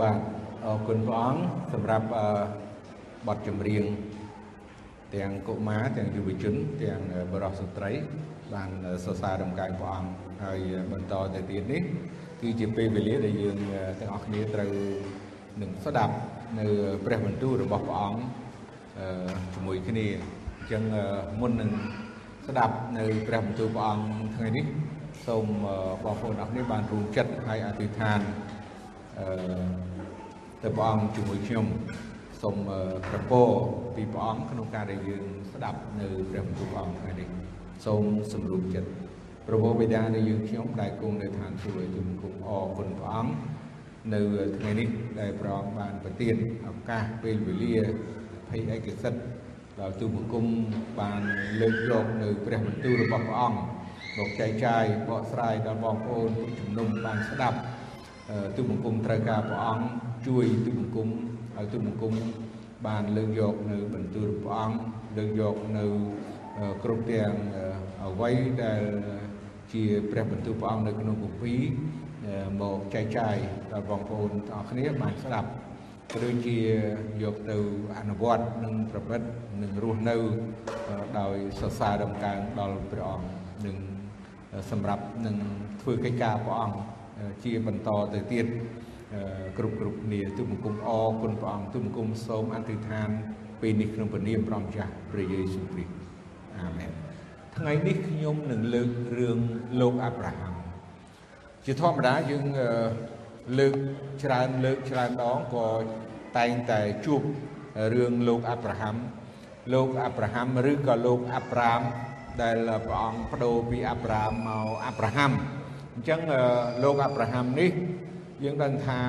បាទអរគុណព្រះអង្គសម្រាប់បទចម្រៀងទាំងកុមារទាំងយុវជន ទាំងបរិសុទ្ធស្ត្រី បានសរសើរដំណើរព្រះអង្គហើយបន្តទៅទៀតនេះគឺជាពេលវេលាដែលយើងទាំងអស់គ្នាត្រូវនឹងស្ដាប់នៅព្រះបន្ទូលរបស់ព្រះអង្គជាមួយគ្នាអញ្ចឹងមុននឹងស្ដាប់នៅព្រះបន្ទូលព្រះអង្គថ្ងៃនេះសូមបងប្អូនអរគ្នាបានរួមចិត្តហើយអធិដ្ឋានអឺ ទៅព្រះអង្គជាមួយខ្ញុំសូមប្រពោពីព្រះអង្គក្នុងការដែលយើងស្ដាប់នៅព្រះបន្ទូលព្រះអង្គថ្ងៃនេះសូមសម្រុំចិត្តព្រះបិតានៃយើងខ្ញុំដែលគង់នៅឋានសួគ៌ជំគុំអរគុណព្រះអង្គនៅថ្ងៃនេះដែលព្រះអង្គបានប្រទានឱកាសពេលវេលាភ័យឯកសិទ្ធដល់ទូបង្គំបានលើកយកនៅព្រះបន្ទូលរបស់ព្រះអង្គមកចែកចាយបកស្រាយដល់បងប្អូនជំនុំបានស្ដាប់ ទូបង្គំត្រូវការព្រះអង្គជួយទូបង្គំឲ្យទូបង្គំបានលើកយកនៅបន្ទូលព្រះអង្គលើកយកនៅគ្រប់ទាំងអ្វីដែលជាព្រះបន្ទូលព្រះអង្គនៅក្នុងគម្ពីរមកចែកចាយដល់បងប្អូនទាំងអស់គ្នាបានស្ដាប់ក៏ដូចជាយកទៅអនុវត្តនិងប្រព្រឹត្តនិងរស់នៅដោយសរសើរដំកើងដល់ព្រះអង្គនិងសម្រាប់នឹងធ្វើកិច្ចការព្រះអង្គ ជាបន្តទៅទៀតគ្រប់គ្រប់គ្នាទូបង្គំអរគុណព្រះអង្គទូបង្គំសូមអធិដ្ឋានពេលនេះក្នុងព្រះនាមព្រះម្ចាស់ព្រះយេស៊ូវគ្រីស្ទអាមែនថ្ងៃនេះខ្ញុំនឹងលើករឿងលោកអាប់រ៉ាហាំជាធម្មតាយើងលើកច្រើនលើកច្រើនដងក៏តែងតែជួបរឿងលោកអាប់រ៉ាហាំលោកអាប់រ៉ាហាំឬក៏លោកអាប់រ៉ាមដែលព្រះអង្គបដូរពីអាប់រ៉ាមមកអាប់រ៉ាហាំ អញ្ចឹងលោកអាប់រ៉ាហាំនេះយើងដឹងថា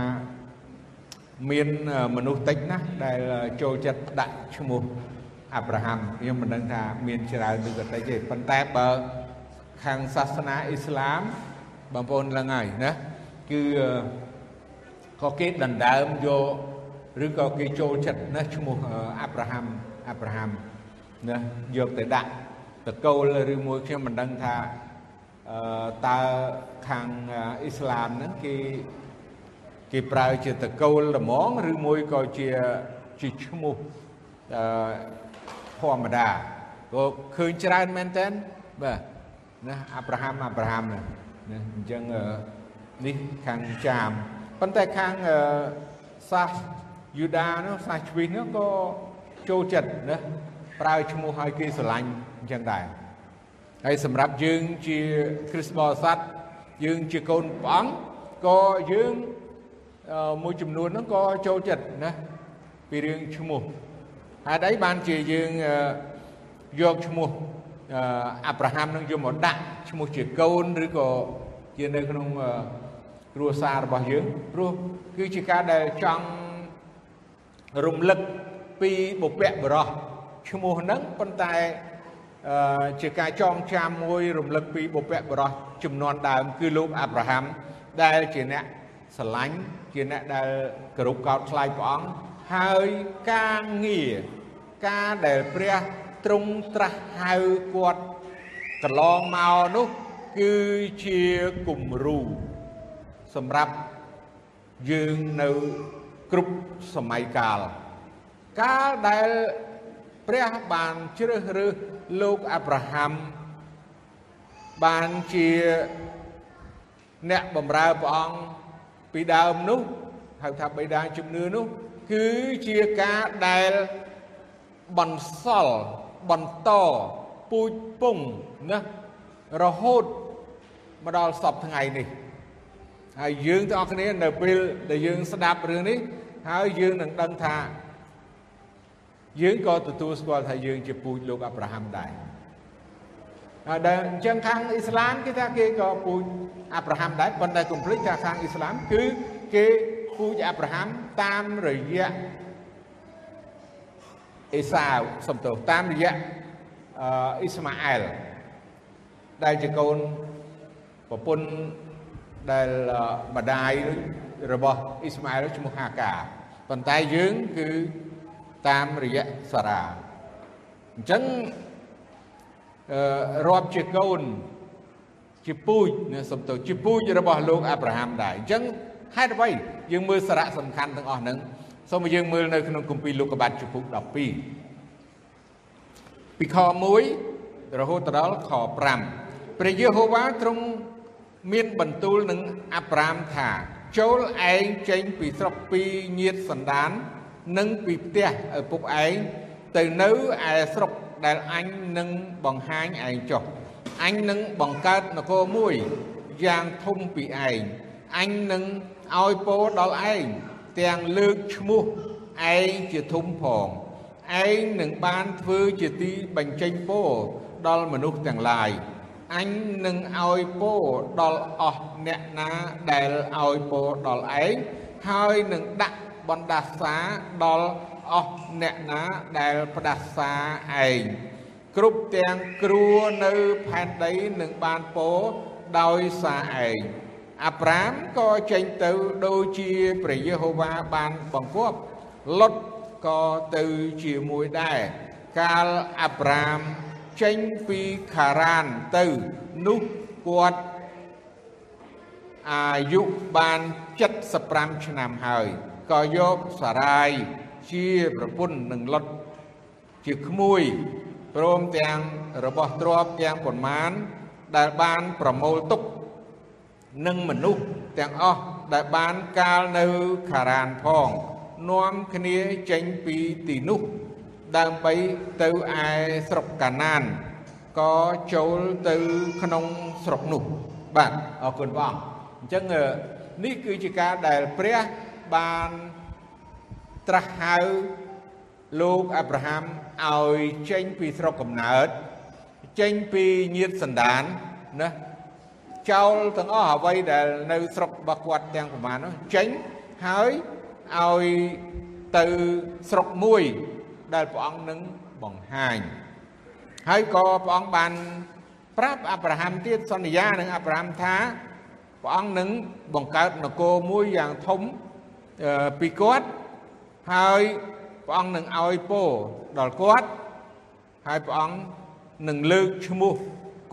មានមនុស្សតិចណាស់ដែលចូលចិត្តដាក់ឈ្មោះអាប់រ៉ាហាំខ្ញុំមិនដឹងថាមានច្រើនឬក៏តិចទេប៉ុន្តែបើខាងសាសនាអ៊ីស្លាមបងប្អូនឡើងហើយណាគឺក៏គេដណ្ដើមយកឬក៏គេចូលចិត្តណាឈ្មោះអាប់រ៉ាហាំអាប់រ៉ាហាំណាយកទៅដាក់តកូលឬមួយខ្ញុំមិនដឹងថាអឺ តើខាងអ៊ីស្លាមហ្នឹងគេគេប្រើជាតកូលត្មងឬមួយក៏ជាជាឈ្មោះអឺធម្មតាក៏ឃើញច្រើនមែនតើបាទណាអាប់រ៉ាហាំអាប់រ៉ាហាំណាអញ្ចឹងនេះខាងចាមប៉ុន្តែខាងសាសយូដានោះសាសជ្វីសនោះក៏ចូលចិត្តណាប្រើឈ្មោះឲ្យគេស្រឡាញ់អញ្ចឹងដែរ ហើយសម្រាប់យើងជាគ្រិស្តបរិស័ទយើងជាកូនព្រះអង្គក៏យើងមួយចំនួនហ្នឹងក៏ចូលចិត្តណាពីរឿងឈ្មោះហេតុអីបានជាយើងយកឈ្មោះអាប់រ៉ាហាំនឹងយកមកដាក់ឈ្មោះជាកូនឬក៏ជានៅក្នុងគ្រួសាររបស់យើងព្រោះគឺជាការដែលចង់រំលឹកពីបុព្វបុរសឈ្មោះហ្នឹងប៉ុន្តែ ជាការចងចាំមួយរំលឹកពីបុព្វបុរសចំនួនដើម គឺលោកអាប់រ៉ាហាំដែលជាអ្នកស្រឡាញ់ជាអ្នកដែលគោរពកោតខ្លាចព្រះអង្គហើយការងារការដែលព្រះទ្រង់ត្រាស់ហៅគាត់កន្លងមកនោះគឺជាគំរូសម្រាប់យើងនៅគ្រប់សម័យកាលកាលដែល ព្រះបានជ្រើសរើសលោកអាប់រ៉ាហាំបានជាអ្នកបម្រើព្រះអង្គពីដើមនោះហៅថាបិតាជំនឿនោះ គឺជាការដែលបន្សល់បន្តពូជពងណារហូតមកដល់សពថ្ងៃនេះហើយយើងទាំងអស់គ្នានៅពេលដែលយើងស្ដាប់រឿងនេះហើយយើងនឹងដឹងថា យើងក៏ទទួលស្គាល់ថាយើងជាពូជលោកអាប់រ៉ាហាំដែរហើយដែលអញ្ចឹងខាងអ៊ីស្លាមគេថាគេក៏ពូជអាប់រ៉ាហាំដែរប៉ុន្តែកុំភ្លេចថាខាងអ៊ីស្លាមគឺគេពូជអាប់រ៉ាហាំតាមរយៈអេសាវសំទោសតាមរយៈអ៊ីស្ម៉ាអែលដែលជាកូនប្រពន្ធដែលម្ដាយរបស់អ៊ីស្ម៉ាអែលឈ្មោះហាកាប៉ុន្តែយើងគឺ តាមរយៈសារ៉ាអញ្ចឹងរាប់ជាកូនជាពូជសំទោសជាពូជរបស់លោកអាប់រ៉ាហាំដែរអញ្ចឹងហេតុអ្វីយើងមើលសារៈសំខាន់ទាំងអស់ហ្នឹងសូមឲ្យយើងមើលនៅក្នុងគម្ពីរលោកុបាទជំពូក12ពីខ1រហូតដល់ខ5ព្រះយេហូវ៉ាទ្រង់មានបន្ទូលនឹងអាប់រ៉ាមថា ចូលឯងចេញពីស្រុកពីញាតសន្តាន និងពីផ្ទះឪពុកឯងទៅនៅឯស្រុកដែលអញនឹងបង្ហាញឯងចុះអញនឹងបង្កើតនគរមួយយ៉ាងធំពីឯងអញនឹងឲ្យពោដល់ឯងទាំងលើកឈ្មោះឯងជាធំផងឯងនឹងបានធ្វើជាទីបញ្ចេញពោដល់មនុស្សទាំងឡាយអញនឹងឲ្យពោដល់អស់អ្នកណាដែលឲ្យពោដល់ឯងហើយនឹងដាក់ បណ្ដាសាដល់អស់អ្នកណាដែលផ្ដាសាឯងគ្រប់ទាំងគ្រួនៅផែនដីនឹងបានពោដោយសារឯងអាប់រ៉ាមក៏ចេញទៅដូចជាព្រះយេហូវ៉ាបានបង្គាប់លុតក៏ទៅជាមួយដែរកាលអាប់រ៉ាមចេញពីខារ៉ានទៅនោះគាត់អាយុបាន75ឆ្នាំហើយ ក៏យកសារាយជាប្រពន្ធនឹងលុតជាក្មួយព្រមទាំងរបស់ទ្រព្យទាំងប៉ុន្មាន ដែលបានប្រមូលទុកនិងមនុស្សទាំងអស់ដែលបានកាលនៅខារ៉ានផងនាំគ្នាចេញពីទីនោះដើម្បីទៅឯស្រុកកាណានក៏ចូលទៅក្នុងស្រុកនោះ បាទអរគុណព្រះអង្គអញ្ចឹងនេះគឺជាការដែលព្រះ បានត្រាស់ហៅលោកអាប់រ៉ាហាំឲ្យចេញពីស្រុកកំណើតចេញពីញាតសន្តានណាចោលទាំងអស់អ្វីដែលនៅស្រុករបស់គាត់ទាំងប្រមាណនោះចេញហើយឲ្យទៅស្រុកមួយដែលព្រះអង្គនឹងបង្ហាញហើយក៏ព្រះអង្គបានប្រាប់អាប់រ៉ាហាំទៀតសន្យានឹងអាប់រ៉ាហាំថាព្រះអង្គនឹងបង្កើតនគរមួយយ៉ាងធំ ពីគាត់ហើយព្រះអង្គនឹងឲ្យពោដល់គាត់ហើយព្រះអង្គនឹងលើកឈ្មោះ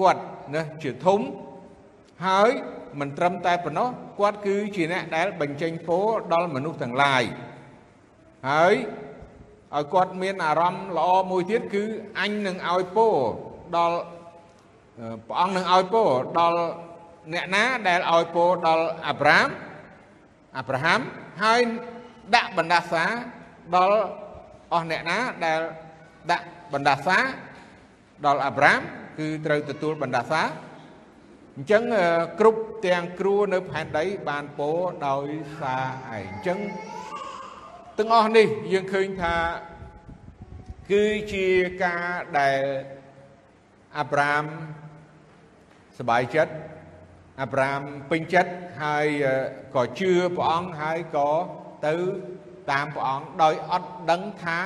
គាត់ណាជាធំហើយមិនត្រឹមតែប៉ុណ្ណោះគាត់គឺជាអ្នកដែលបញ្ចេញពោដល់មនុស្សទាំងឡាយហើយឲ្យគាត់មានអារម្មណ៍ល្អមួយទៀតគឺអញនឹងឲ្យពោដល់ព្រះអង្គនឹងឲ្យពោដល់អ្នកណាដែលឲ្យពោដល់អាប់រ៉ាមអាប់រ៉ាហាំ ហើយដាក់បណ្ដាសាដល់អស់អ្នកណាដែលដាក់បណ្ដាសាដល់អាប់រ៉ាមគឺត្រូវទទួលបណ្ដាសាអញ្ចឹងគ្រប់ទាំងគ្រួនៅផែនដីបានពោដោយសារឯងអញ្ចឹងទាំងអស់នេះយើងឃើញថាគឺជាការដែលអាប់រ៉ាមសบายចិត្ត អាប់រ៉ាមពេញចិត្តហើយក៏ជឿព្រះអង្គហើយក៏ទៅតាមព្រះអង្គដោយអត់ដឹងថា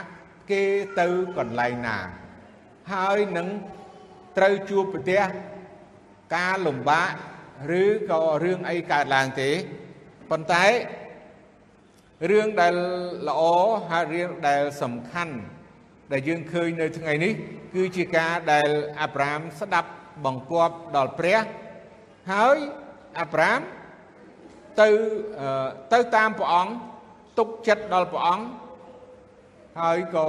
គេទៅកន្លែងណា ហើយនឹងត្រូវជួបប្រទះការលំបាកឬក៏រឿងអីកើតឡើងទេប៉ុន្តែរឿងដែលល្អហើយរឿងដែលសំខាន់ដែលយើងឃើញនៅថ្ងៃនេះ គឺជាការដែលអាប់រ៉ាមស្ដាប់បង្គាប់ដល់ព្រះ ហើយអាប់រ៉ាមទៅទៅតាមព្រះអង្គទុកចិត្តដល់ព្រះអង្គហើយក៏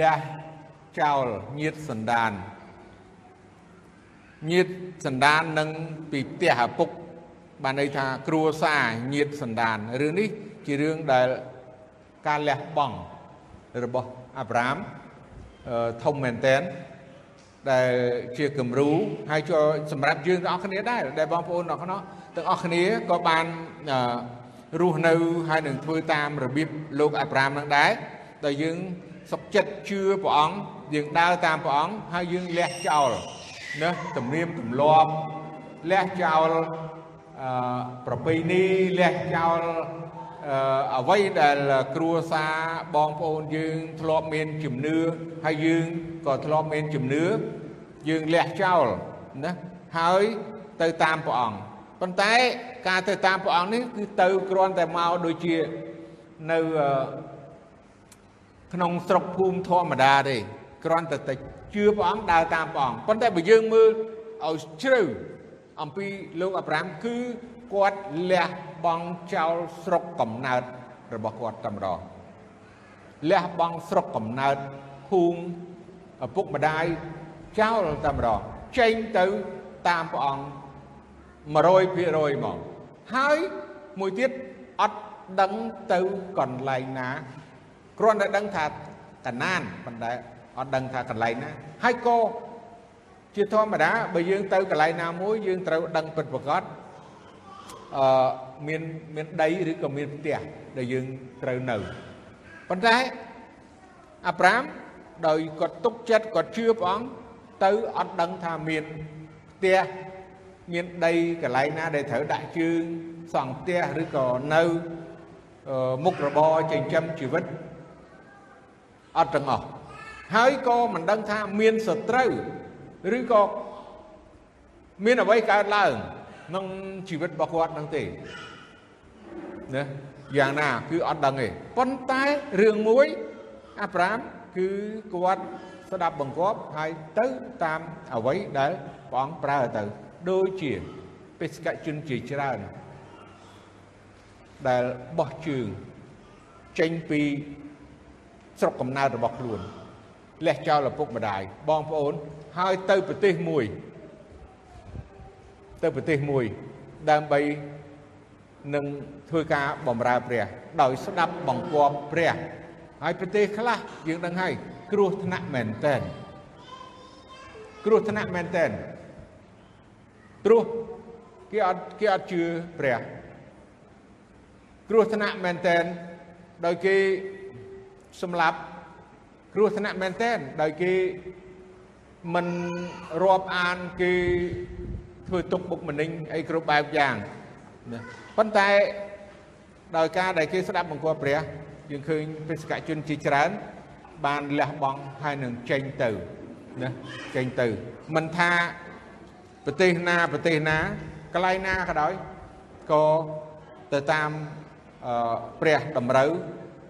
លះចោលញាតសន្តានញាតសន្តាននឹងពីផ្ទះឪពុកបានន័យថាគ្រួសារញាតសន្តានរឿងនេះជារឿងដែលការលះបង់របស់អាប់រ៉ាមធំមែនតែន ដែលជាគំរូហើយចូលសម្រាប់យើងទាំងអស់គ្នាដែរដែលបងប្អូនទាំងអស់ទាំងអស់គ្នាក៏បានរស់នៅហើយនឹងធ្វើតាមរបៀបលោកអាប់រ៉ាមនឹងដែរដែលយើងសុខចិត្តជឿព្រះអង្គយើងដើរតាមព្រះអង្គហើយយើងលះចោលណាទំនៀមទម្លាប់លះចោលអឺប្រពៃណីលះចោល អឺអ្វីដែលគ្រួសារបងប្អូនយើងធ្លាប់មានជំនឿហើយយើងក៏ធ្លាប់មានជំនឿយើងលះចោលណាហើយទៅតាមព្រះអង្គប៉ុន្តែការទៅតាមព្រះអង្គនេះគឺទៅគ្រាន់តែមកដូចជានៅក្នុងស្រុកភូមិធម្មតាទេគ្រាន់តែតែជឿព្រះអង្គដើរតាមព្រះអង្គប៉ុន្តែបើយើងមើលឲ្យជ្រៅអំពីលោកអាប់រ៉ាមគឺ គាត់លះបង់ចោលស្រុកកំណើតរបស់គាត់តែម្ដងលះបង់ស្រុកកំណើតភូមិឪពុកម្ដាយចោលតែម្ដងចេញទៅតាមព្រះអង្គ100%ហ្មងហើយមួយទៀតអត់ដឹងទៅកន្លែងណាគ្រាន់តែដឹងថាកណានប៉ុន្តែអត់ដឹងថាកន្លែងណាហើយក៏ជាធម្មតាបើយើងទៅកន្លែងណាមួយយើងត្រូវដឹងពិតប្រាកដ អឺមានមានដីឬក៏មានផ្ទះដែលយើងត្រូវនៅប៉ុន្តែអាប់រ៉ាមដោយគាត់ទុកចិត្តគាត់ជឿព្រះអង្គទៅអត់ដឹងថាមានផ្ទះមានដីកន្លែងណាដែលត្រូវដាក់ជើងសង់ផ្ទះឬក៏នៅមុខរបរចិញ្ចឹមជីវិតអត់ទាំងអស់ហើយក៏មិនដឹងថាមានសត្រូវឬក៏មានអ្វីកើតឡើង ក្នុងជីវិតរបស់គាត់នឹងទេណាយ៉ាងណាគឺអត់ដឹងទេប៉ុន្តែរឿងមួយអាប់រ៉ាមគឺគាត់ស្ដាប់បង្គាប់ហើយទៅតាមអ្វីដែលព្រះអង្គប្រើទៅដូចជាបេសកជនជាច្រើនដែលបោះជើងចេញពីស្រុកកំណើតរបស់ខ្លួនលះចោលឪពុកម្ដាយបងប្អូនហើយទៅប្រទេសមួយ ទៅប្រទេសមួយដើម្បីនឹងធ្វើការបម្រើព្រះ ដោយស្ដាប់បង្គាប់ព្រះហើយប្រទេសខ្លះយើងដឹងហើយគ្រោះថ្នាក់មែនតើគ្រោះថ្នាក់មែនតើព្រោះគេអត់គេអត់ជឿព្រះគ្រោះថ្នាក់មែនតើដោយគេសម្លាប់គ្រោះថ្នាក់មែនតើដោយគេមិនរាប់អានគេ ធ្វើទុកបុកម្នេញអីគ្រប់បែបយ៉ាងណាប៉ុន្តែដោយការដែលគេស្ដាប់បង្គាប់ព្រះយើងឃើញបេសកជនជាច្រើន បានលះបង់ហើយនឹងចេញទៅណាចេញទៅមិនថាប្រទេសណាប្រទេសណាកន្លែងណាក៏ដោយក៏ទៅតាមព្រះតម្រូវ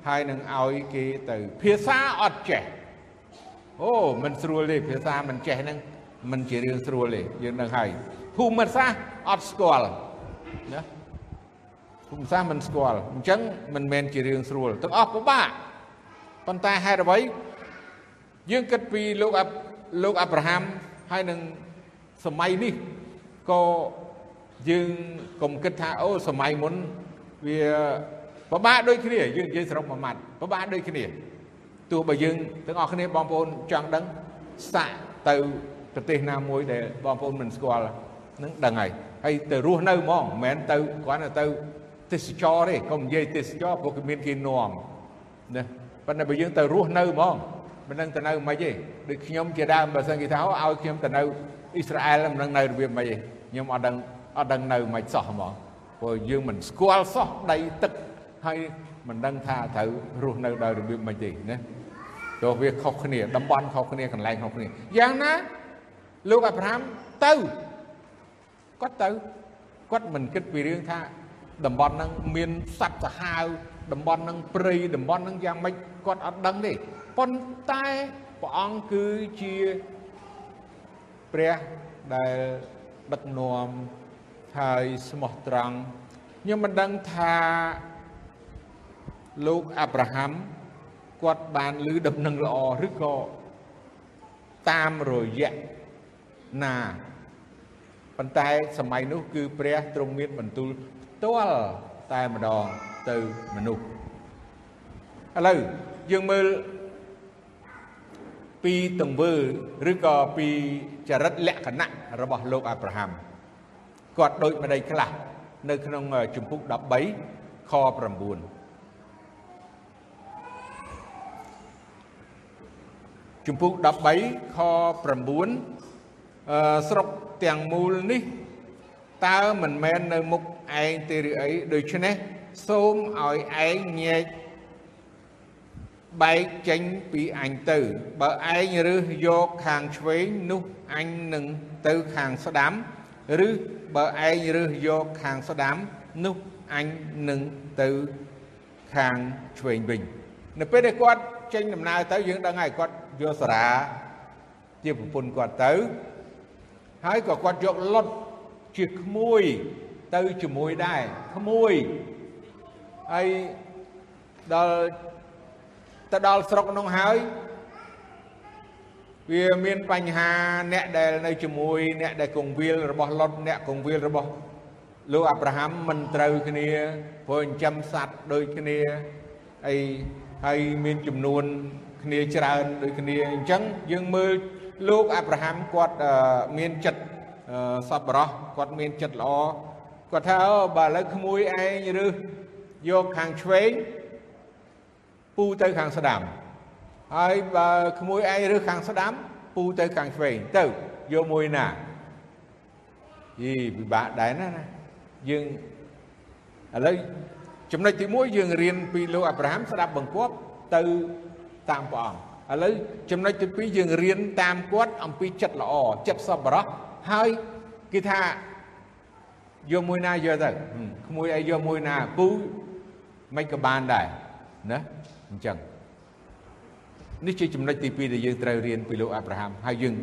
ហើយនឹងឲ្យគេទៅភាសាអត់ចេះអូមិនស្រួលទេភាសាមិនចេះហ្នឹងមិនជារឿងស្រួលទេយើងដឹងហើយ ភូមិសាស្ត្រអត់ស្គាល់ណាភូមិសាស្ត្រមិនស្គាល់អញ្ចឹងមិនមែនជារឿងស្រួលទាំងអស់ពិបាកប៉ុន្តែហេតុអ្វីយើងគិតពីលោកលោកអាប់រ៉ាហាំហើយនឹងសម័យនេះក៏យើងកុំគិតថាអូសម័យមុនវាពិបាកដូចគ្នាយើងនិយាយសរុបមួយម៉ាត់ពិបាកដូចគ្នាទោះបើយើងទាំងអស់គ្នាបងប្អូនចង់ដឹងសាក់ទៅប្រទេសណាមួយដែលបងប្អូនមិនស្គាល់ នឹងដឹងហើយហើយទៅរស់នៅហ្មងមិនមែនទៅគ្រាន់តែទៅទេសចរទេកុំនិយាយទេសចរព្រោះគេមានគេនាំណាប៉ុន្តែបើយើងទៅរស់នៅហ្មងមិនដឹងទៅនៅមិនទេដូចខ្ញុំជាដើមបើសិនគេថាឲ្យខ្ញុំទៅនៅអ៊ីស្រាអែលមិនដឹងនៅរបៀបមិនទេខ្ញុំអត់ដឹងអត់ដឹងនៅមិនសោះហ្មងព្រោះយើងមិនស្គាល់សោះដីទឹកហើយមិនដឹងថាត្រូវរស់នៅដោយរបៀបមិនទេណាព្រោះវាខុសគ្នាតំបន់ខុសគ្នាកន្លែងខុសគ្នាយ៉ាងណាលោកអាប់រ៉ាមទៅ គាត់ទៅគាត់មិនគិតពីរឿងថាតំបន់ហ្នឹងមានសត្វសាហាវតំបន់ហ្នឹងព្រៃតំបន់ហ្នឹងយ៉ាងម៉េចគាត់អត់ដឹងទេប៉ុន្តែព្រះអង្គគឺជាព្រះដែលដឹកនាំហើយស្មោះត្រង់ខ្ញុំមិនដឹងថាលោកអាប់រ៉ាហាំគាត់បានឮដំណឹងល្អឬក៏តាមរយៈណា ប៉ុន្តែសម័យនោះគឺព្រះទ្រង់មានបន្ទូលផ្ទាល់តែម្ដងទៅមនុស្សឥឡូវយើងមើលពីទង្វើឬក៏ពីចរិតលក្ខណៈរបស់លោកអាប់រ៉ាហាំគាត់ដូចម្ដេចខ្លះនៅក្នុងជំពូក13ខ9ជំពូក13ខ9អឺស្រុក ទាំងមូលនេះតើមិនមែននៅមុខឯងទេឬអីដូច្នេះសូមឲ្យឯងញែកបែកចេញពីអញទៅ បើឯងរើសយកខាងឆ្វេងនោះអញនឹងទៅខាងស្ដាំ ឬបើឯងរើសយកខាងស្ដាំនោះអញនឹងទៅខាងឆ្វេងវិញនៅពេលដែលគាត់ចេញដំណើរទៅយើងដឹងហើយគាត់យកសារាជាប្រពន្ធគាត់ទៅ ហើយក៏គាត់យកលុតជាក្មួយទៅជាមួយដែរក្មួយហើយដល់ទៅដល់ស្រុកនោះហើយវាមានបញ្ហាអ្នកដែលនៅជាមួយអ្នកដែលគង្វាលរបស់លុតអ្នកគង្វាលរបស់លោកអាប់រ៉ាហាំមិនត្រូវគ្នាព្រោះចិញ្ចឹមសត្វដូចគ្នាអីហើយមានចំនួនគ្នាច្រើនដូចគ្នាអញ្ចឹងយើងមើល លោកអាប់រ៉ាហាំគាត់មានចិត្តសប្បុរសគាត់មានចិត្តល្អគាត់ថាអូបើឥឡូវក្មួយឯងឬយកខាងឆ្វេងពូទៅខាងស្ដាំហើយបើក្មួយឯងឬខាងស្ដាំពូទៅខាងឆ្វេងទៅយកមួយណាយីពិបាកដែរណាណាយើងឥឡូវចំណុចទី1យើងរៀនពីលោកអាប់រ៉ាហាំស្ដាប់បង្គាប់ទៅតាមព្រះអង្គ ឥឡូវចំណុចទី2យើងរៀនតាមគាត់អំពីចិត្តល្អចិត្តសប្បុរសហើយគេថាយកមួយណាយកទៅក្មួយអីយកមួយណាពូមិនក៏បានដែរណាអញ្ចឹងនេះជាចំណុចទី2ដែលយើងត្រូវរៀនពីលោកអាប់រ៉ាហាំហើយយើង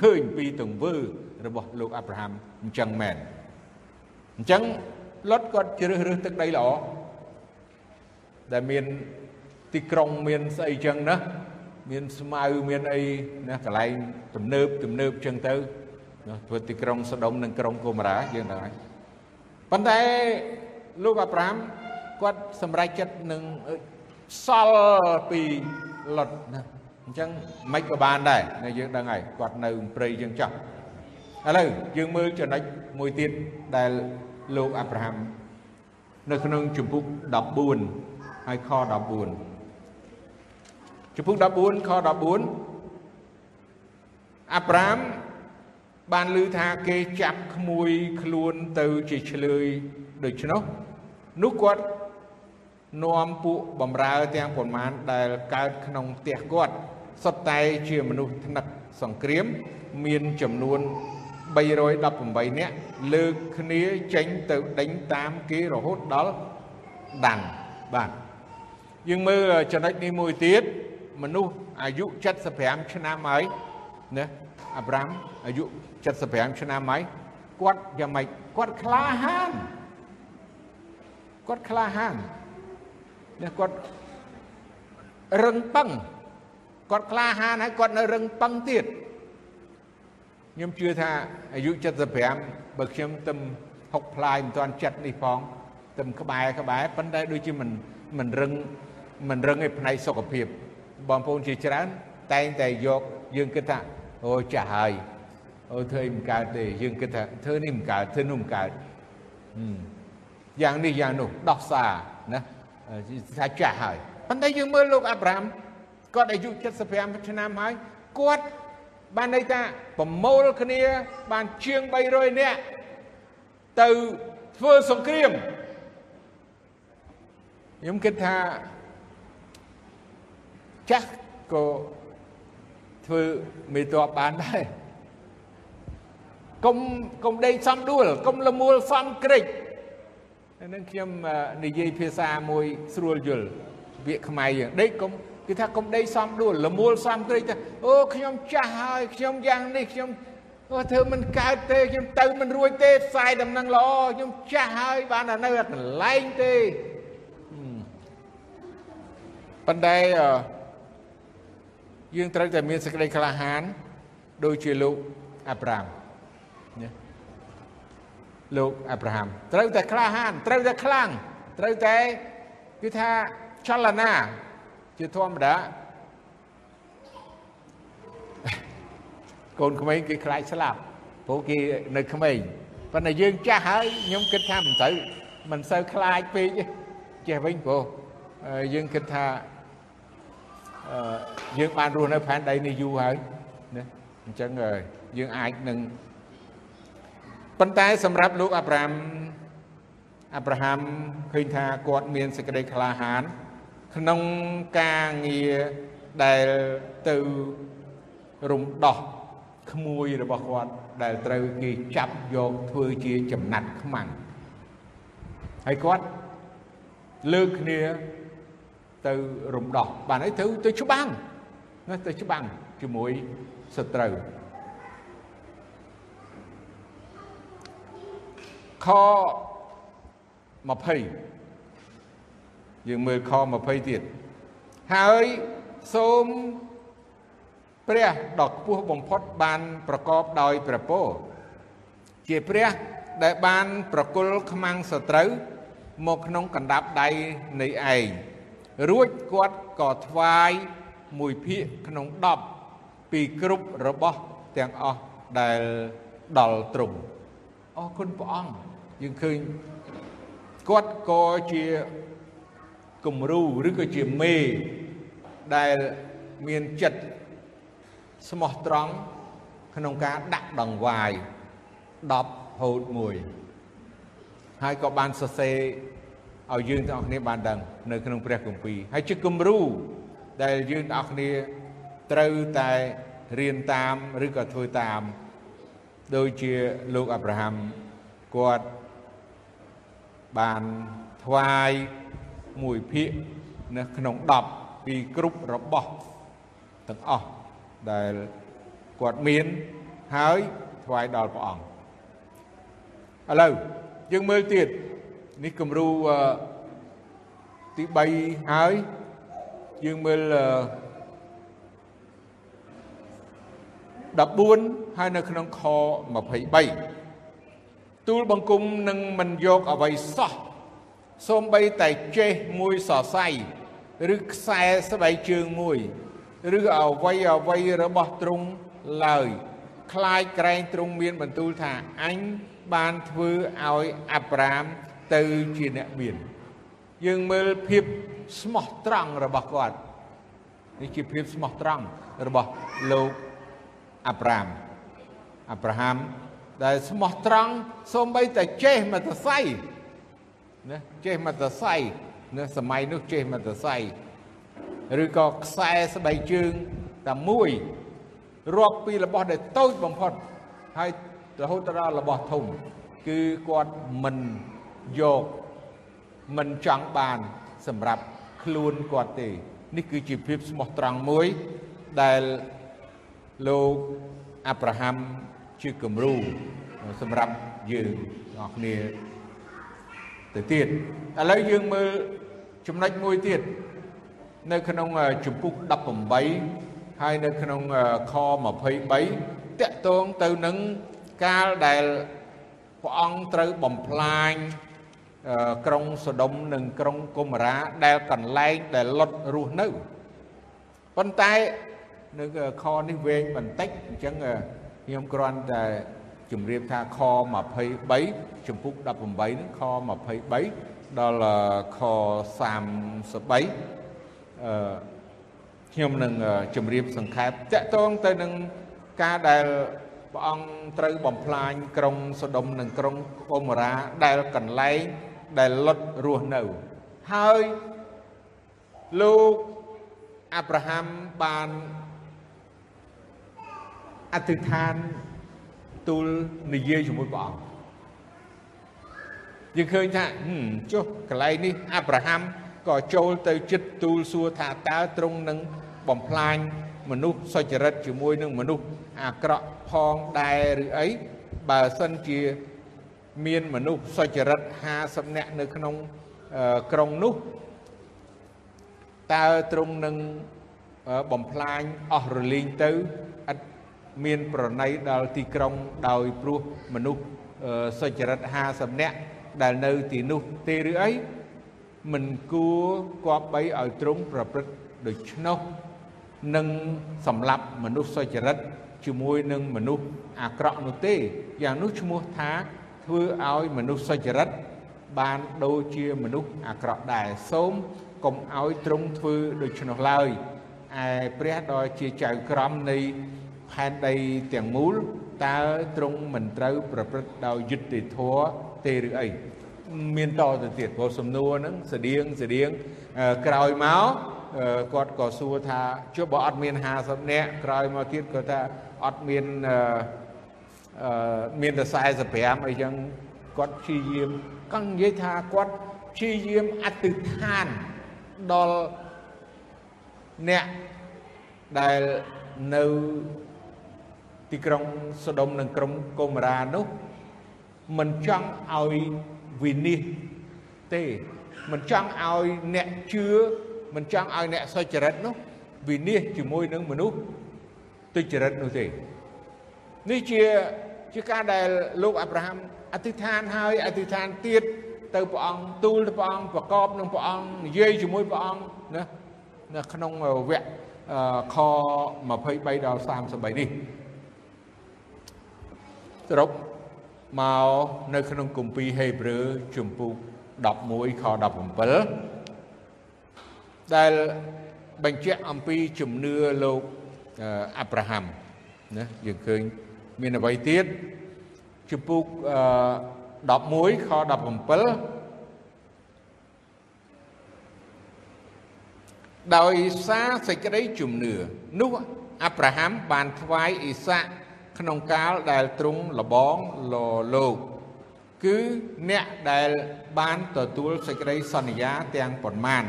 ឃើញពីទង្វើរបស់លោកអាប់រ៉ាហាំអញ្ចឹងមែនអញ្ចឹងលុតគាត់ជ្រើសរើសទឹកដីល្អដែលមានទីក្រុងមានស្អីចឹងណា មានស្មៅមានអីណាកន្លែងទំនើបទំនើបចឹងទៅធ្វើទីក្រុងសដុំនិងក្រុងកូម៉ារ៉ាយើងដឹងហើយប៉ុន្តែលោកអាប់រ៉ាហាំគាត់សម្រេចចិត្តនឹងសល់ពីលុតណាអញ្ចឹងមិនក៏បានដែរយើងដឹងហើយគាត់នៅព្រៃយើងចោះឥឡូវយើងមើលចំណុចមួយទៀតដែលលោកអាប់រ៉ាហាំនៅក្នុងជំពូក14ហើយខ14 ជំពូក14ខ14អាប់រ៉ាហាំបានឮថាគេចាប់ក្មួយខ្លួនទៅជាឆ្លើយដូច្នោះនោះគាត់នាំពួកបំរើទាំងប៉ុន្មានដែលកើតក្នុងផ្ទះគាត់សុទ្ធតែជាមនុស្សថ្នឹកសង្គ្រាមមានចំនួន318នាក់លើកគ្នាចេញទៅដេញតាមគេរហូតដល់ដាន់បាទយើងមើលចំណុចនេះមួយទៀត មនុស្សអាយុ75ឆ្នាំហើយណាអាប់រ៉ាំអាយុ75ឆ្នាំហើយគាត់យ៉ាងម៉េចគាត់ក្លាហានគាត់ក្លាហាននេះគាត់រឹងប៉ឹងគាត់ក្លាហានហើយគាត់នៅរឹងប៉ឹងទៀតខ្ញុំជឿថាអាយុ75បើខ្ញុំទៅហុកផ្លាយមិនទាន់ចិត្តនេះផងទៅក្បែរក្បែរប៉ុន្តែដូចជាមិនមិនរឹងមិនរឹងឯផ្នែកសុខភាព បងប្អូនជាច្រើនតែងតែយកយើងគិតថាអូចាស់ហើយអូធ្វើអីមិនកើតទេយើងគិតថាធ្វើនេះមិនកើតធ្វើនោះមិនកើតយ៉ាងនេះយ៉ាងនោះដោះសារណាថាចាស់ហើយប៉ុន្តែយើងមើលលោកអាប់រ៉ាមគាត់អាយុ75ឆ្នាំហើយគាត់បានន័យថាប្រមូលគ្នាបានជាង300នាក់ទៅធ្វើសង្គ្រាមខ្ញុំគិតថា ចាស់ក៏ធ្វើមេតបបានដែរកុំកុំដេកសំដួលកុំលមួលសំក្រិចនឹងខ្ញុំនិយាយភាសាមួយស្រួលយល់ពាក្យខ្មែរយើងដេកកុំគឺថាកុំដេកសំដួលលមួលសំក្រិចថាអូខ្ញុំចាស់ហើយខ្ញុំយ៉ាងនេះខ្ញុំអូធ្វើមិនកើតទេខ្ញុំទៅមិនរួចទេផ្សាយដំណឹងល្អខ្ញុំចាស់ហើយបានតែនៅកន្លែងទេប៉ុន្តែ យើងត្រូវតែមានសេចក្តីក្លាហានដូចជាលោកអាប់រ៉ាមណាលោកអាប់រ៉ាហាំត្រូវតែក្លាហានត្រូវតែខ្លាំងត្រូវតែគឺថាចលនាជាធម្មតាកូនក្មេងគេខ្លាចស្លាប់ព្រោះគេនៅក្មេងប៉ុន្តែយើងចាស់ហើយខ្ញុំគិតថាមិនទៅមិនសូវខ្លាចពេកចេះវិញព្រោះយើងគិតថា យើងបានរស់នៅផែនដីនេះយូរហើយណាអញ្ចឹងយើងអាចនឹងប៉ុន្តែសម្រាប់លោកអាប់រ៉ាមអាប់រ៉ាហាំឃើញថាគាត់មានសេចក្តីក្លាហាន ក្នុងការងារដែលទៅរំដោះក្មួយរបស់គាត់ដែលត្រូវគេចាប់យកធ្វើជាចំណាត់ខ្មាំងហើយគាត់លើកគ្នា ទៅរំដោះបានហើយទៅទៅច្បាំងណាទៅច្បាំងជាមួយសត្រូវខយើងមើលខ20ទៀតហើយសូមព្រះដ៏ខ្ពស់បំផុតបានប្រកបដោយព្រះពរជាព្រះដែលបានប្រគល់ខ្មាំងសត្រូវមកក្នុងកណ្ដាប់ដៃនៃឯង រួចគាត់ក៏ថ្វាយមួយភាគក្នុង10ពីគ្រប់របស់ទាំងអស់ដែលដល់ទ្រង់អរគុណព្រះអង្គយើងឃើញគាត់ក៏ជាគំរូឬក៏ជាមេដែលមានចិត្តស្មោះត្រង់ក្នុងការដាក់ដង្វាយ10ហូត1ហើយក៏បានសរសេរ ឲ្យយើងទាំងអស់គ្នាបានដឹងនៅក្នុងព្រះគម្ពីរហើយជាគំរូដែលយើងទាំងអស់គ្នាត្រូវតែរៀនតាមឬក៏ធ្វើតាមដូចជាលោកអាប់រ៉ាហាំគាត់បានថ្វាយមួយភាគនៅក្នុង10ពីគ្រប់របស់ទាំងអស់ដែលគាត់មានហើយថ្វាយដល់ព្រះអង្គឥឡូវយើងមើលទៀត នេះគំរូទី3ហើយយើងមើល14ហើយនៅក្នុងខ23ទូលបង្គំនឹងមិនយកអ្វីសោះសូម្បីតែចេះមួយសរសៃឬខ្សែស្បែកជើងមួយឬអ្វីអ្វីរបស់ទ្រង់ឡើយខ្លាចក្រែងទ្រង់មានបន្ទូលថាអញបានធ្វើឲ្យអាប់រ៉ាម ទៅជាអ្នកមាន យើងមើលភាពស្មោះត្រង់របស់គាត់នេះជាភាពស្មោះត្រង់របស់លោកអាប់រ៉ាមអាប់រ៉ាហាំដែលស្មោះត្រង់សូម្បីតែចេះមតស័យណាចេះមតស័យណាសម័យនោះចេះមតស័យឬក៏ខ្សែស្បែកជើងតែមួយរាប់ពីរបស់ដែលតូចបំផុតហើយរហូតដល់របស់ធំ គឺគាត់មិន យកមិនចង់បានសម្រាប់ខ្លួនគាត់ទេ នេះគឺជាភាពស្មោះត្រង់មួយដែលលោកអាប់រ៉ាហាំជាគំរូសម្រាប់យើងទាំងអស់គ្នាទៅទៀតឥឡូវយើងមើលចំណុចមួយទៀតនៅក្នុងជំពូក18ហើយនៅក្នុងខ23តកតងទៅនឹងកាលដែលព្រះអង្គត្រូវបំផ្លាញ ក្រុងសូដុំនិងក្រុងកុមារាដែលកន្លែងដែលលុតរស់នៅប៉ុន្តែនៅខនេះវែងបន្តិចអញ្ចឹងខ្ញុំគ្រាន់តែជម្រាបថាខ23ចំពុក18ហ្នឹងខ23ដល់ខ33អឺខ្ញុំនឹងជម្រាបសង្ខេបតកតងទៅនឹងការដែលព្រះអង្គត្រូវបំផ្លាញក្រុងសូដុំនិងក្រុងកូម៉ូរ៉ាដែលកន្លែង ដែលលុតរស់នៅហើយលោកអាប់រ៉ាហាំបានអធិដ្ឋានទូលនិយាយជាមួយព្រះអង្គយើងឃើញថាចុះកន្លែងនេះអាប់រ៉ាហាំក៏ចូលទៅចិត្តទូលសួរថាតើទ្រង់នឹងបំផ្លាញមនុស្សសុចរិតជាមួយនឹងមនុស្សអាក្រក់ផងដែរឬអីបើសិនជា មានមនុស្សសុចរិត50នាក់នៅក្នុងក្រុងនោះតើទ្រង់នឹងបំផ្លាញអស់រលីងទៅឥតមានប្រណីដល់ទីក្រុងដោយព្រោះមនុស្សសុចរិត50នាក់ដែលនៅទីនោះទេឬអីមិនគួរគប្បីឲ្យទ្រង់ប្រព្រឹត្តដូច្នោះនឹងសម្លាប់មនុស្សសុចរិតជាមួយនឹងមនុស្សអាក្រក់នោះទេយ៉ាងនោះឈ្មោះថា ធ្វើឲ្យមនុស្សសុចរិតបានដូចជាមនុស្សអាក្រក់ដែរសូមកុំឲ្យទ្រង់ធ្វើដូច្នោះឡើយឯព្រះដ៏ជាចៅក្រមនៃផែនដីទាំងមូលតើទ្រង់មិនត្រូវប្រព្រឹត្តដោយយុត្តិធម៌ទេឬអីមានតទៅទៀតព្រោះសំណួរហ្នឹងស្តៀងស្តៀងក្រោយមកគាត់ក៏សួរថាចុះបើអត់មាន50នាក់ក្រោយមកទៀតគាត់ថាអត់មានអឺ មានតែ45អីចឹងគាត់ព្យាយាមកង់និយាយថាគាត់ព្យាយាមអធិដ្ឋានដល់អ្នកដែលនៅទីក្រុងសូដុំនិងក្រុងកូម៉ារ៉ានោះមិនចង់ឲ្យវិនិច្ឆ័យទេមិនចង់ឲ្យអ្នកជឿមិនចង់ឲ្យអ្នកសុចរិតនោះវិនិច្ឆ័យជាមួយនឹងមនុស្សទុច្ចរិតនោះទេនេះជា ជាការដែលលោកអាប់រ៉ាហាំអធិដ្ឋានហើយអធិដ្ឋានទៀតទៅព្រះអង្គទូលទៅព្រះអង្គប្រកបនឹងព្រះអង្គនិយាយជាមួយព្រះអង្គណានៅក្នុងវគ្គខ23ដល់33នេះសរុបមកនៅក្នុងគម្ពីរហេព្រើរជំពូក11ខ17ដែលបញ្ជាក់អំពីជំនឿលោកអាប់រ៉ាហាំណាយើងឃើញ មានអ្វីទៀតជំពូក11ខ17ដោយសារសេចក្តីជំនឿនោះអាប់រ៉ាហាំបានថ្វាយអ៊ីសាក់ក្នុងកាលដែលទ្រង់លបងលលោកគឺអ្នកដែលបានទទួលសេចក្តីសន្យាទាំងប៉ុន្មាន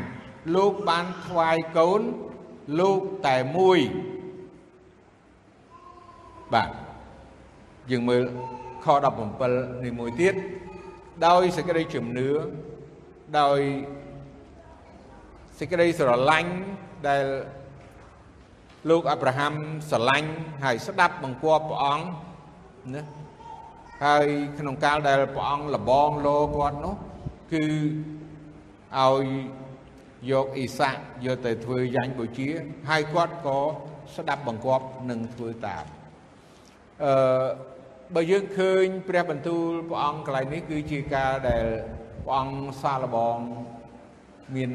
លោកបានថ្វាយកូនលោកតែមួយបាទ យើងមើលខ17នេះមួយទៀតដោយសេចក្តីជំនឿដោយសេចក្តីស្រឡាញ់ដែលលោកអាប់រ៉ាហាំស្រឡាញ់ហើយស្ដាប់បង្គាប់ព្រះអង្គណាហើយក្នុងកាលដែលព្រះអង្គលបងលោគាត់នោះគឺឲ្យយកអ៊ីសាក់យកទៅធ្វើយ៉ាញ់បូជា ហើយគាត់ក៏ស្ដាប់បង្គាប់និងធ្វើតាមអឺ បើយើងឃើញព្រះបន្ទូលព្រះអង្គកន្លែងនេះគឺជាការដែលព្រះអង្គសាឡបងមាន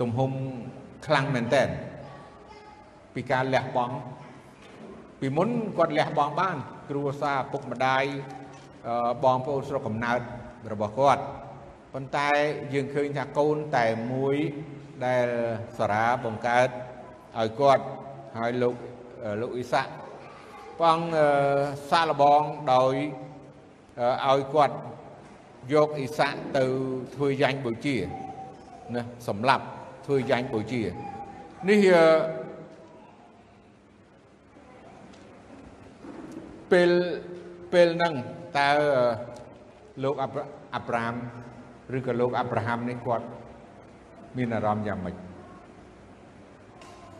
ទំហំខ្លាំងមែនតើពីការលះបង់ពីមុនគាត់លះបង់បាន គ្រួសារពុកម្ដាយបងប្អូនស្រុកកំណើតរបស់គាត់ប៉ុន្តែយើងឃើញថាកូនតែមួយដែលសារាបង្កើតឲ្យគាត់ហើយលោកលោកអ៊ីសាក់ ព្រះអង្គសាឡបងដោយឲ្យគាត់យកអ៊ីសាក់ទៅធ្វើយ៉ាញ់បូជាណាសម្លាប់ធ្វើយ៉ាញ់បូជានេះពេលពេលហ្នឹងតើលោកអាប់រ៉ាមឬក៏លោកអាប់រ៉ាហាំនេះគាត់មានអារម្មណ៍យ៉ាងម៉េច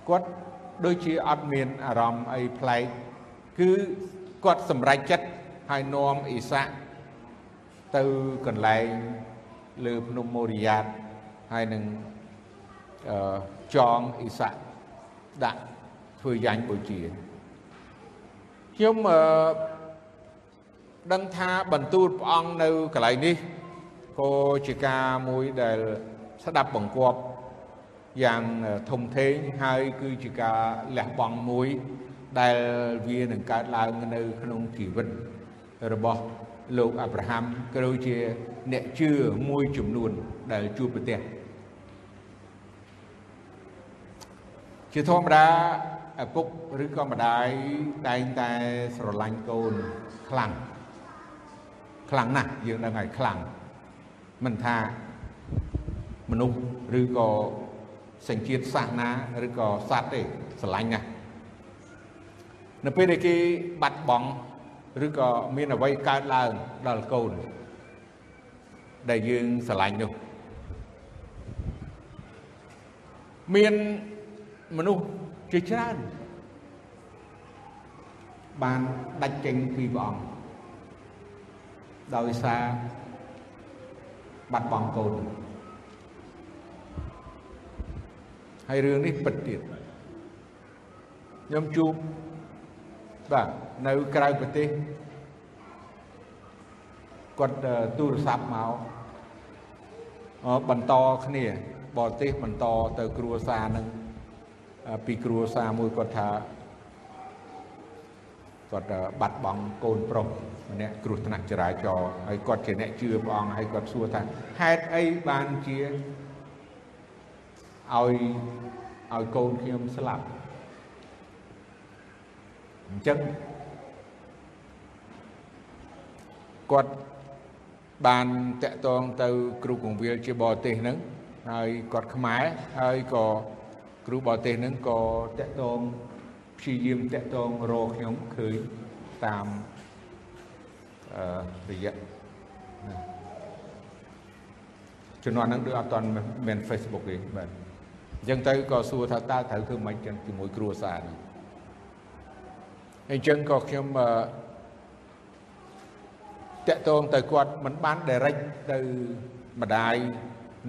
គាត់ដូចជាអត់មានអារម្មណ៍អីប្លែក គឺគាត់សម្រេចចិត្តហើយនាំអ៊ីសាក់ទៅកន្លែងលើភ្នំម៉ូរីយ៉ាតហើយនឹងចងអ៊ីសាក់ដាក់ធ្វើយ៉ាញ់បូជាខ្ញុំអឺដឹងថាបន្ទូលព្រះអង្គនៅកន្លែងនេះក៏ជាការមួយដែលស្ដាប់បង្គាប់យ៉ាងធំធេងហើយគឺជាការលះបង់មួយ ដែលវានឹងកើតឡើងនៅក្នុងជីវិតរបស់លោកអាប់រ៉ាហាំក៏ដូចជាអ្នកជឿមួយចំនួនដែលជួបប្រទះជាធម្មតាឪពុកឬក៏ម្ដាយតែងតែស្រឡាញ់កូនខ្លាំងខ្លាំងណាស់យើងដឹងហើយខ្លាំងមិនថាមនុស្សឬក៏សញ្ជាតិសាសនាឬក៏សត្វទេស្រឡាញ់ណាស់ នៅពេលដែលគេបាត់បង់ឬក៏មានអ្វីកើតឡើងដល់កូនដែលយើងស្រឡាញ់នោះមានមនុស្សជាច្រើនបានដាច់ចេញពីព្រះអង្គដោយសារបាត់បង់កូនហើយរឿងនេះពិតទៀតខ្ញុំជួប បាទនៅក្រៅប្រទេសគាត់ទូរស័ព្ទមកបន្តគ្នាបរទេសបន្តទៅគ្រួសារនឹងពីគ្រួសារមួយគាត់ថាគាត់បាត់បង់កូនប្រុសម្នាក់គ្រោះថ្នាក់ចរាចរណ៍ហើយគាត់ជាអ្នកជឿព្រះអង្គហើយគាត់សួរថាហេតុអីបានជាឲ្យឲ្យកូនខ្ញុំស្លាប់ អញ្ចឹងគាត់បានតាក់ទងទៅគ្រូកងវិលជាបរទេសហ្នឹងហើយគាត់ខ្មែរហើយក៏គ្រូបរទេសហ្នឹងក៏តាក់ទងព្យាយាមតាក់ទងរកខ្ញុំឃើញតាមអឺរយៈជំនាន់ហ្នឹងដូចអត់ទាន់មាន Facebook ទេបាទអញ្ចឹងទៅក៏សួរថាតើត្រូវធ្វើម៉េចចឹងជាមួយគ្រួសារនេះ អញ្ចឹងក៏ខ្ញុំអឺតកតងទៅគាត់មិនបាន direct ទៅម្ដាយ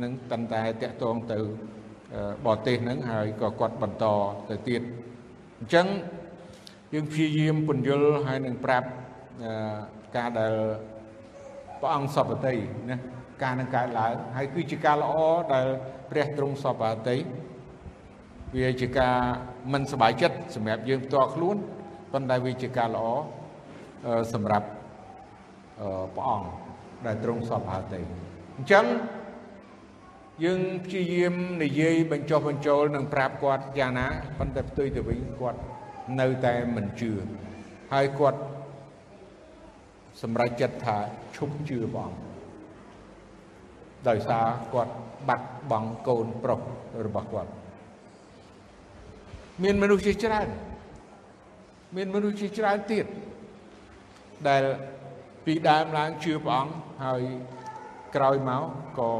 នឹងតែតែតកតងទៅបរទេសហ្នឹងហើយក៏គាត់បន្តទៅទៀតអញ្ចឹងយើងព្យាយាមពន្យល់ហើយនឹងប្រាប់ការដែលព្រះអង្គសពតិណាការនឹងកើតឡើងហើយគឺជាការល្អដែលព្រះទ្រង់សពតិវាជាការមិនសบายចិត្តសម្រាប់យើងផ្ទាល់ខ្លួន ប៉ុន្តែវាជាការល្អសម្រាប់ព្រះអង្គដែលទ្រង់សពតិអញ្ចឹងយើងព្យាយាមនិយាយបញ្ចុះបញ្ចូលនិងប្រាប់គាត់យ៉ាងណាប៉ុន្តែផ្ទុយទៅវិញគាត់នៅតែមិនជឿហើយគាត់សម្រេចចិត្តថាឈប់ជឿព្រះអង្គដោយសារគាត់បាត់បង់កូនប្រុសរបស់គាត់មានមនុស្សជាច្រើន មានមនុស្សជាច្រើនទៀតដែលពីដើមឡើងជឿព្រះអង្គហើយក្រោយមកក៏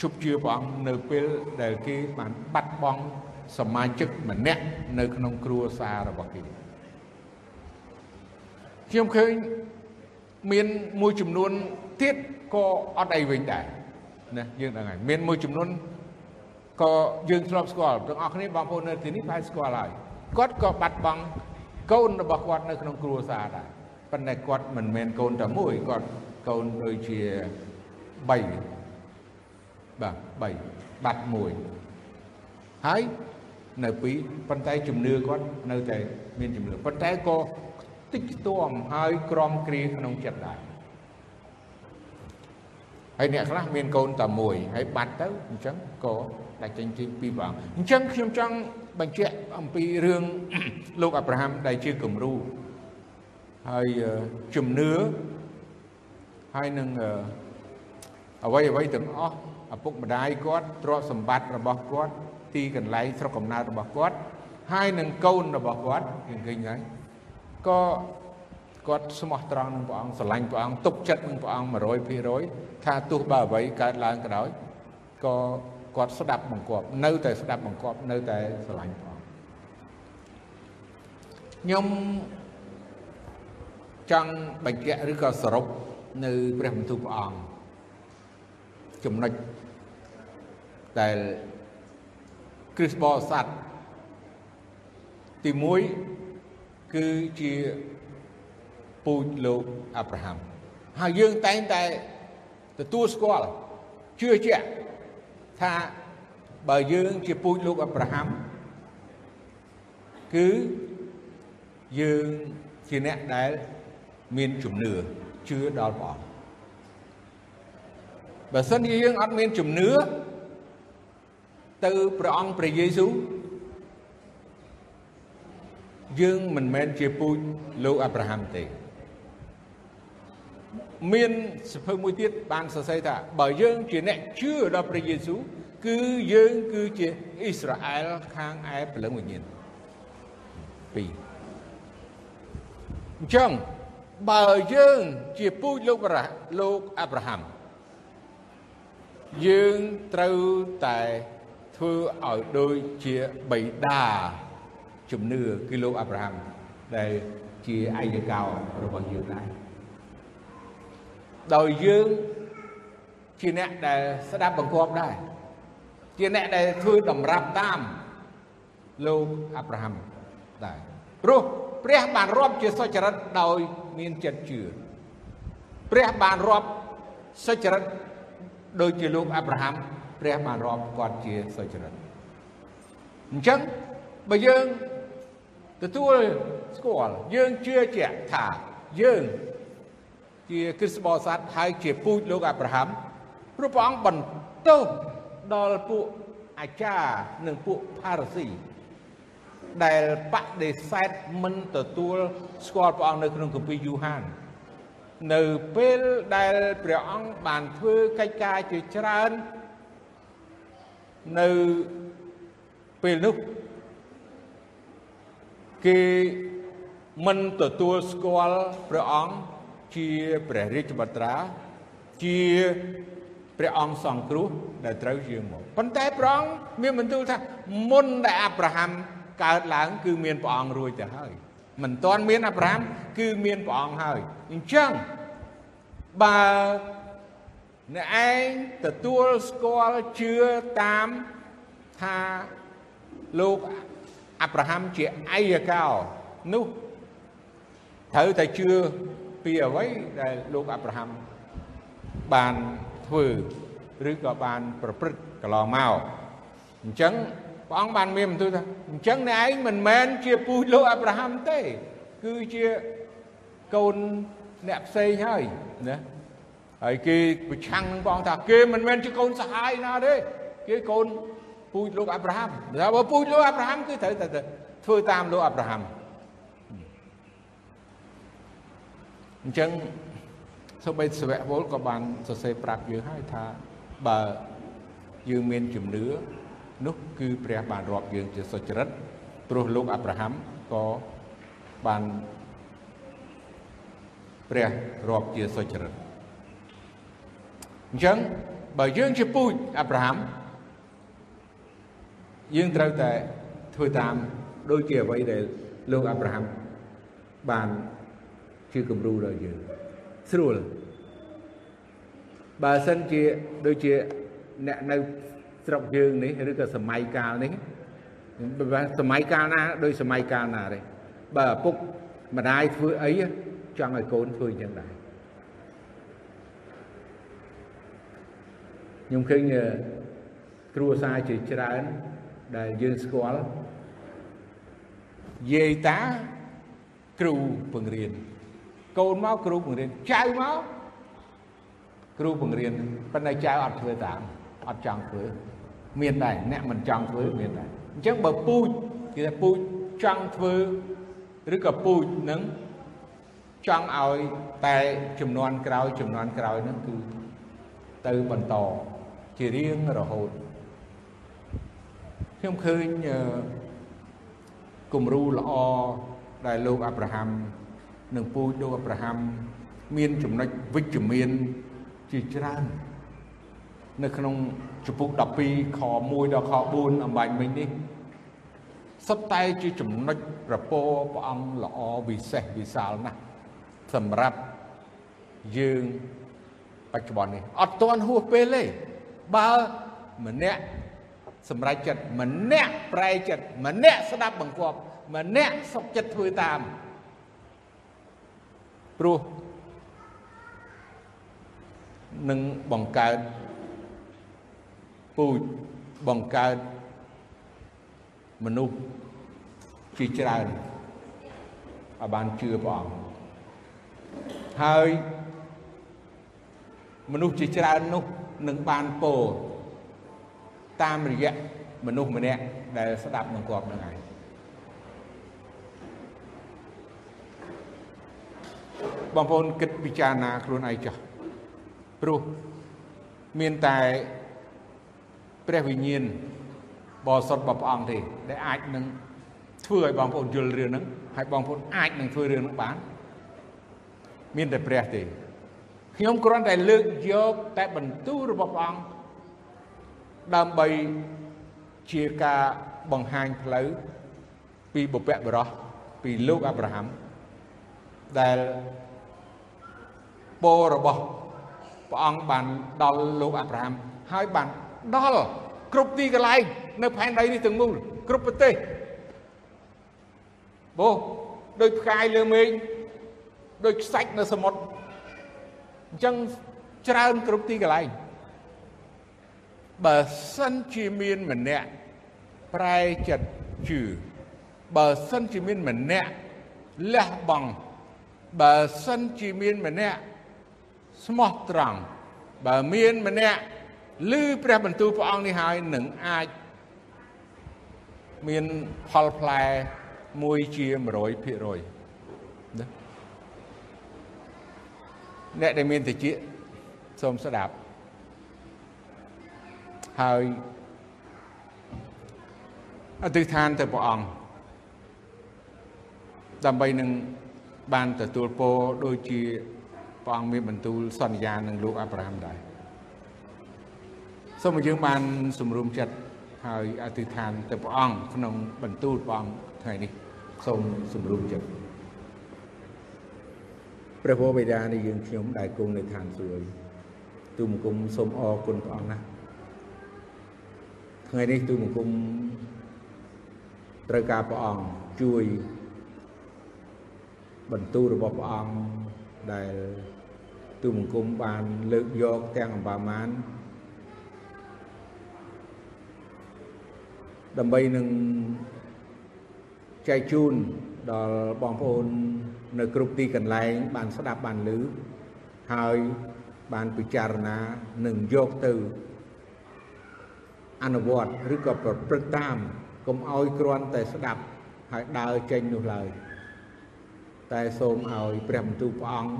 ជប់ជឿព្រះអង្គនៅពេលដែលគេបានបាត់បង់សមាជិកម្នាក់នៅក្នុងគ្រួសាររបស់គេខ្ញុំឃើញមានមួយចំនួនទៀតក៏អត់អីវិញដែរណាយើងដឹងហើយមានមួយចំនួនក៏យើងធ្លាប់ស្គាល់ទាំងអស់គ្នាបងប្អូននៅទីនេះប្រហែលស្គាល់ហើយគាត់ក៏បាត់បង់ កូនរបស់គាត់នៅក្នុងគ្រួសារដែរប៉ុន្តែគាត់មិនមែនកូនតែមួយគាត់កូនដូចជា3បាទ3បាត់មួយហើយនៅពីរប៉ុន្តែជំនឿគាត់នៅតែមានជំនឿប៉ុន្តែក៏តិចខ្ទាំហើយក្រំគ្រាក្នុងចិត្តដែរហើយអ្នកខ្លះមានកូនតែមួយហើយបាត់ទៅអញ្ចឹងក៏ដាច់ចេញពីពីព្រះអង្គអញ្ចឹងខ្ញុំចង់ បញ្ជាក់អំពីរឿងលោកអាប់រ៉ាហាំដែលជាគំរូហើយជំនឿហើយនឹងអ្វីអ្វីទាំងអស់ឪពុកម្ដាយគាត់ទ្រព្យសម្បត្តិរបស់គាត់ទីកន្លែងស្រុកកំណើតរបស់គាត់ហើយនឹងកូនរបស់គាត់យើងឃើញហើយក៏គាត់ស្មោះត្រង់នឹងព្រះអង្គស្រឡាញ់ព្រះអង្គទុកចិត្តនឹងព្រះអង្គ100%ថាទោះបើអ្វីកើតឡើងក៏ដោយក៏ គាត់ស្ដាប់បង្គាប់នៅតែស្ដាប់បង្គាប់នៅតែស្រឡាញ់ព្រះអង្គខ្ញុំចង់បញ្ជាក់ឬក៏សរុបនៅព្រះបន្ទូលព្រះអង្គចំណុចដែលគ្រិស្តបរិស័ទទី1គឺជាពូជលោកអាប់រ៉ាហាំហើយយើងតែងតែទទួលស្គាល់ជឿជាក់ ថាបើយើងជាពូជលោកអាប់រ៉ាហាំគឺយើងជាអ្នកដែលមានជំនឿជឿដល់ព្រះអង្គបើសិនជាយើងអត់មានជំនឿទៅព្រះអង្គព្រះយេស៊ូវយើងមិនមែនជាពូជលោកអាប់រ៉ាហាំទេ មានសភៅមួយទៀតបានសរសេរថាបើយើងជាអ្នកជឿដល់ព្រះយេស៊ូវគឺយើងគឺជាអ៊ីស្រាអែលខាងឯព្រលឹងវិញ្ញាណពីរអញ្ចឹងបើយើងជាពូជលោករ៉ាលោកអាប់រ៉ាហាំយើងត្រូវតែធ្វើឲ្យដូចជាបិតាជំនឿគឺលោកអាប់រ៉ាហាំដែលជាឯកកោរបស់យើងដែរ ដោយយើងជាអ្នកដែលស្ដាប់បង្គាប់ដែរជាអ្នកដែលធ្វើតម្រាប់តាមលោកអាប់រ៉ាហាំដែរព្រោះព្រះបានរាប់ជាសុចរិតដោយមានចិត្តជឿព្រះបានរាប់សុចរិតដូចជាលោកអាប់រ៉ាហាំព្រះបានរាប់គាត់ជាសុចរិតអញ្ចឹងបើយើងទទួលស្គាល់យើងជឿជាក់ថាយើង ជាគ្រិស្តបរិស័ទហើយជាពូជលោកអាប់រ៉ាហាំព្រោះព្រះអង្គបន្ទោសដល់ពួកអាចារ្យនិងពួកផារ៉ាស៊ីដែលបដិសេធមិនទទួលស្គាល់ព្រះអង្គនៅក្នុងគម្ពីរយូហាននៅពេលដែលព្រះអង្គបានធ្វើកិច្ចការជាច្រើននៅពេលនោះគេមិនទទួលស្គាល់ព្រះអង្គ ជាព្រះរាជបុត្រា ជាព្រះអង្គសង្គ្រោះដែលត្រូវយើងមកប៉ុន្តែព្រះអង្គមានបន្ទូលថាមុនដែលអាប់រ៉ាហាំកើតឡើងគឺមានព្រះអង្គរួចទៅហើយមិនទាន់មានអាប់រ៉ាហាំគឺមានព្រះអង្គហើយអញ្ចឹងបើអ្នកឯងទទួលស្គាល់ជឿតាមថាលោកអាប់រ៉ាហាំជាឯកកោនោះត្រូវតែជឿ ពីអ្វីដែលលោកអាប់រ៉ាហាំបានធ្វើឬក៏បានប្រព្រឹត្តកន្លងមកអញ្ចឹងព្រះអង្គបានមានបន្ទូលថាអញ្ចឹងអ្នកឯងមិនមែនជាពូជលោកអាប់រ៉ាហាំទេ គឺជាកូនអ្នកផ្សេងហើយណាហើយគេប្រឆាំងនឹងព្រះអង្គថាគេមិនមែនជាកូនសហាយណាទេគេកូនពូជលោកអាប់រ៉ាហាំតែបើពូជលោកអាប់រ៉ាហាំគឺត្រូវតែធ្វើតាមលោកអាប់រ៉ាហាំ អញ្ចឹងសូម្បីសវៈវលក៏បានសរសេរប្រាប់យើងហើយថាបើយើងមានជំនឿនោះគឺព្រះបានរាប់យើងជាសុចរិតព្រោះលោកអាប់រ៉ាហាំក៏បានព្រះរាប់ជាសុចរិតអញ្ចឹងបើយើងជាពូជអាប់រ៉ាហាំយើងត្រូវតែធ្វើតាមដូចជាអ្វីដែលលោកអាប់រ៉ាហាំបាន ជាគំរូដល់យើងស្រួលបើសិនជាដូចជាអ្នកនៅស្រុកយើងនេះឬក៏សម័យកាលនេះសម័យកាលណាដូចសម័យកាលណាទេបើឪពុកម្ដាយធ្វើអីចង់ឲ្យកូនធ្វើអញ្ចឹងដែរខ្ញុំឃើញគ្រួសារជាច្រើនដែលយើងស្គាល់យាយតាគ្រូបង្រៀន កូនមកគ្រូបង្រៀនចៅមកគ្រូបង្រៀនប៉ុន្តែចៅអត់ធ្វើតាមអត់ចង់ធ្វើមានដែរអ្នកមិនចង់ធ្វើមានដែរអញ្ចឹងបើពូជគេថាពូជចង់ធ្វើឬក៏ពូជនឹងចង់ឲ្យតែចំនួនក្រោយចំនួនក្រោយហ្នឹងគឺទៅបន្តជារៀងរហូតខ្ញុំឃើញគំរូល្អដែលលោកអាប់រ៉ាហាំ និងពូជលោកអាប់រ៉ាហាំមានចំណុចវិជ្ជមានជាច្រើននៅក្នុងជំពូក12ខ1ដល់ខ4អំបញ្ញមិញនេះសុទ្ធតែជាចំណុចប្រពោព្រះអង្គល្អវិសេសវិសាលណាស់សម្រាប់យើងបច្ចុប្បន្ននេះអត់ទាន់ហួសពេលទេបើម្នាក់សម្រេចចិត្តម្នាក់ប្រែចិត្តម្នាក់ស្ដាប់បង្គាប់ម្នាក់សុខចិត្តធ្វើតាម ព្រោះនឹងបង្កើតពូជបង្កើតមនុស្សជាច្រើនឲ្យបានជឿព្រះអង្គហើយមនុស្សជាច្រើននោះនឹងបានពោតាមរយៈមនុស្សម្នាក់ដែលស្ដាប់បង្គាប់នឹងឯង បងប្អូនគិតពិចារណាខ្លួនឯងចុះព្រោះមានតែព្រះវិញ្ញាណបរិសុទ្ធរបស់ព្រះអង្គទេដែលអាចនឹងធ្វើឲ្យបងប្អូនយល់រឿងហ្នឹងហើយបងប្អូនអាចនឹងធ្វើរឿងហ្នឹងបានមានតែព្រះទេខ្ញុំគ្រាន់តែលើកយកតែបន្ទូលរបស់ព្រះអង្គដើម្បីជាការបង្ហាញផ្លូវពីបុព្វបុរសពីលោកអាប់រ៉ាហាំដែល ពររបស់ព្រះអង្គបានដល់លោកអាប់រ៉ាហាំហើយបានដល់គ្រប់ទីកន្លែងនៅផែនដីនេះទាំងមូលគ្រប់ប្រទេសបោះដូចផ្កាយលើមេឃដូចខ្សាច់នៅសមុទ្រអញ្ចឹងច្រើនគ្រប់ទីកន្លែងបើសិនជាមានម្នាក់ប្រែចិត្តជឿបើសិនជាមានម្នាក់លះបង់បើសិនជាមានម្នាក់ ស្មោះត្រង់បើមានម្នាក់ឮព្រះបន្ទូលព្រះអង្គនេះហើយនឹងអាចមានផលផ្លែមួយជា100%ណាអ្នកដែលមានតិចសូមស្ដាប់ហើយអធិដ្ឋានទៅព្រះអង្គដើម្បីនឹងបានទទួលពរដូចជា ព្រះអង្គមានបន្ទូលសន្យានឹងលោកអាប់រ៉ាហាំដែរសូមឲ្យយើងបានសម្រុំចិត្តហើយអធិដ្ឋានទៅព្រះអង្គក្នុងបន្ទូលព្រះអង្គថ្ងៃនេះសូមសម្រុំចិត្តព្រះវរបិតានៃយើងខ្ញុំដែលគង់នៅឋានសួគ៌ទូមង្គមសូមអរគុណព្រះអង្គណាស់ថ្ងៃនេះទូមង្គមត្រូវការព្រះអង្គជួយបន្ទូលរបស់ព្រះអង្គដែល ទូមង្គមបានលើកយកទាំងអម្បាមានដើម្បីនឹងចែកជូនដល់បងប្អូននៅគ្រប់ទីកន្លែង បានស្ដាប់បានឮហើយបានពិចារណានឹងយកទៅអនុវត្តឬក៏ប្រព្រឹត្តតាមកុំឲ្យគ្រាន់តែស្ដាប់ហើយដើរចេញនោះឡើយតែសូមឲ្យព្រះបន្ទូលព្រះអង្គ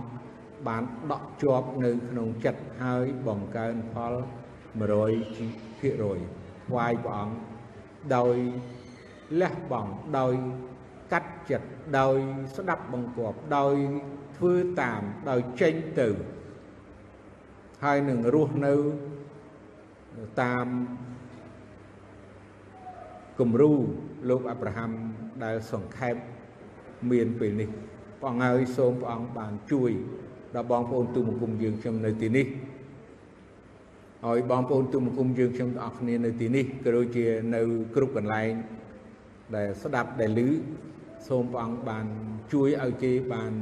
បានដក់ជាប់នៅក្នុងចិត្តហើយបង្កើនផល100%ថ្វាយព្រះអង្គដោយលះបង់ដោយកាត់ចិត្តដោយស្ដាប់បង្គាប់ដោយធ្វើតាមដោយចេញទៅហើយនឹងរស់នៅតាមគំរូលោកអាប់រ៉ាហាំដែលសង្ខេបមានពេលនេះព្រះអង្គហើយសូមព្រះអង្គបានជួយ ដល់បងប្អូនទូមង្គមយើងខ្ញុំនៅទីនេះឲ្យបងប្អូនទូមង្គមយើងខ្ញុំទាំងអស់គ្នានៅទីនេះក៏ដូចជានៅគ្រប់កន្លែងដែលស្ដាប់ដែលឮសូមព្រះអង្គបានជួយឲ្យគេបាន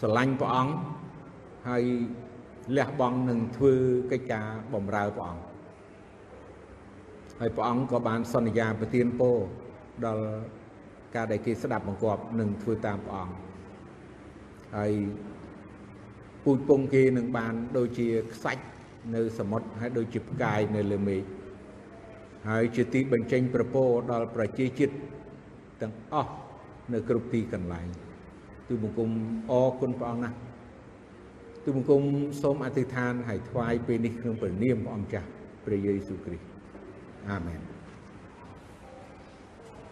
ស្រឡាញ់ព្រះអង្គហើយលះបង់នឹងធ្វើកិច្ចការបម្រើព្រះអង្គហើយព្រះអង្គក៏បានសន្យាប្រទានពរដល់ការដែលគេស្ដាប់បង្គាប់នឹងធ្វើតាមព្រះអង្គហើយ ពូជពងគេនឹងបានដូចជាខ្សាច់នៅសមុទ្រហើយដូចជាផ្កាយនៅលើមេឃហើយជាទីបញ្ចេញប្រពោដល់ប្រជាជាតិទាំងអស់នៅគ្រប់ទីកន្លែងទូបង្គំអរគុណព្រះអង្គណាស់ទូបង្គំសូមអធិដ្ឋានហើយថ្វាយពេលនេះក្នុងព្រះនាមព្រះអង្គចាស់ព្រះយេស៊ូវគ្រីស្ទអាមែន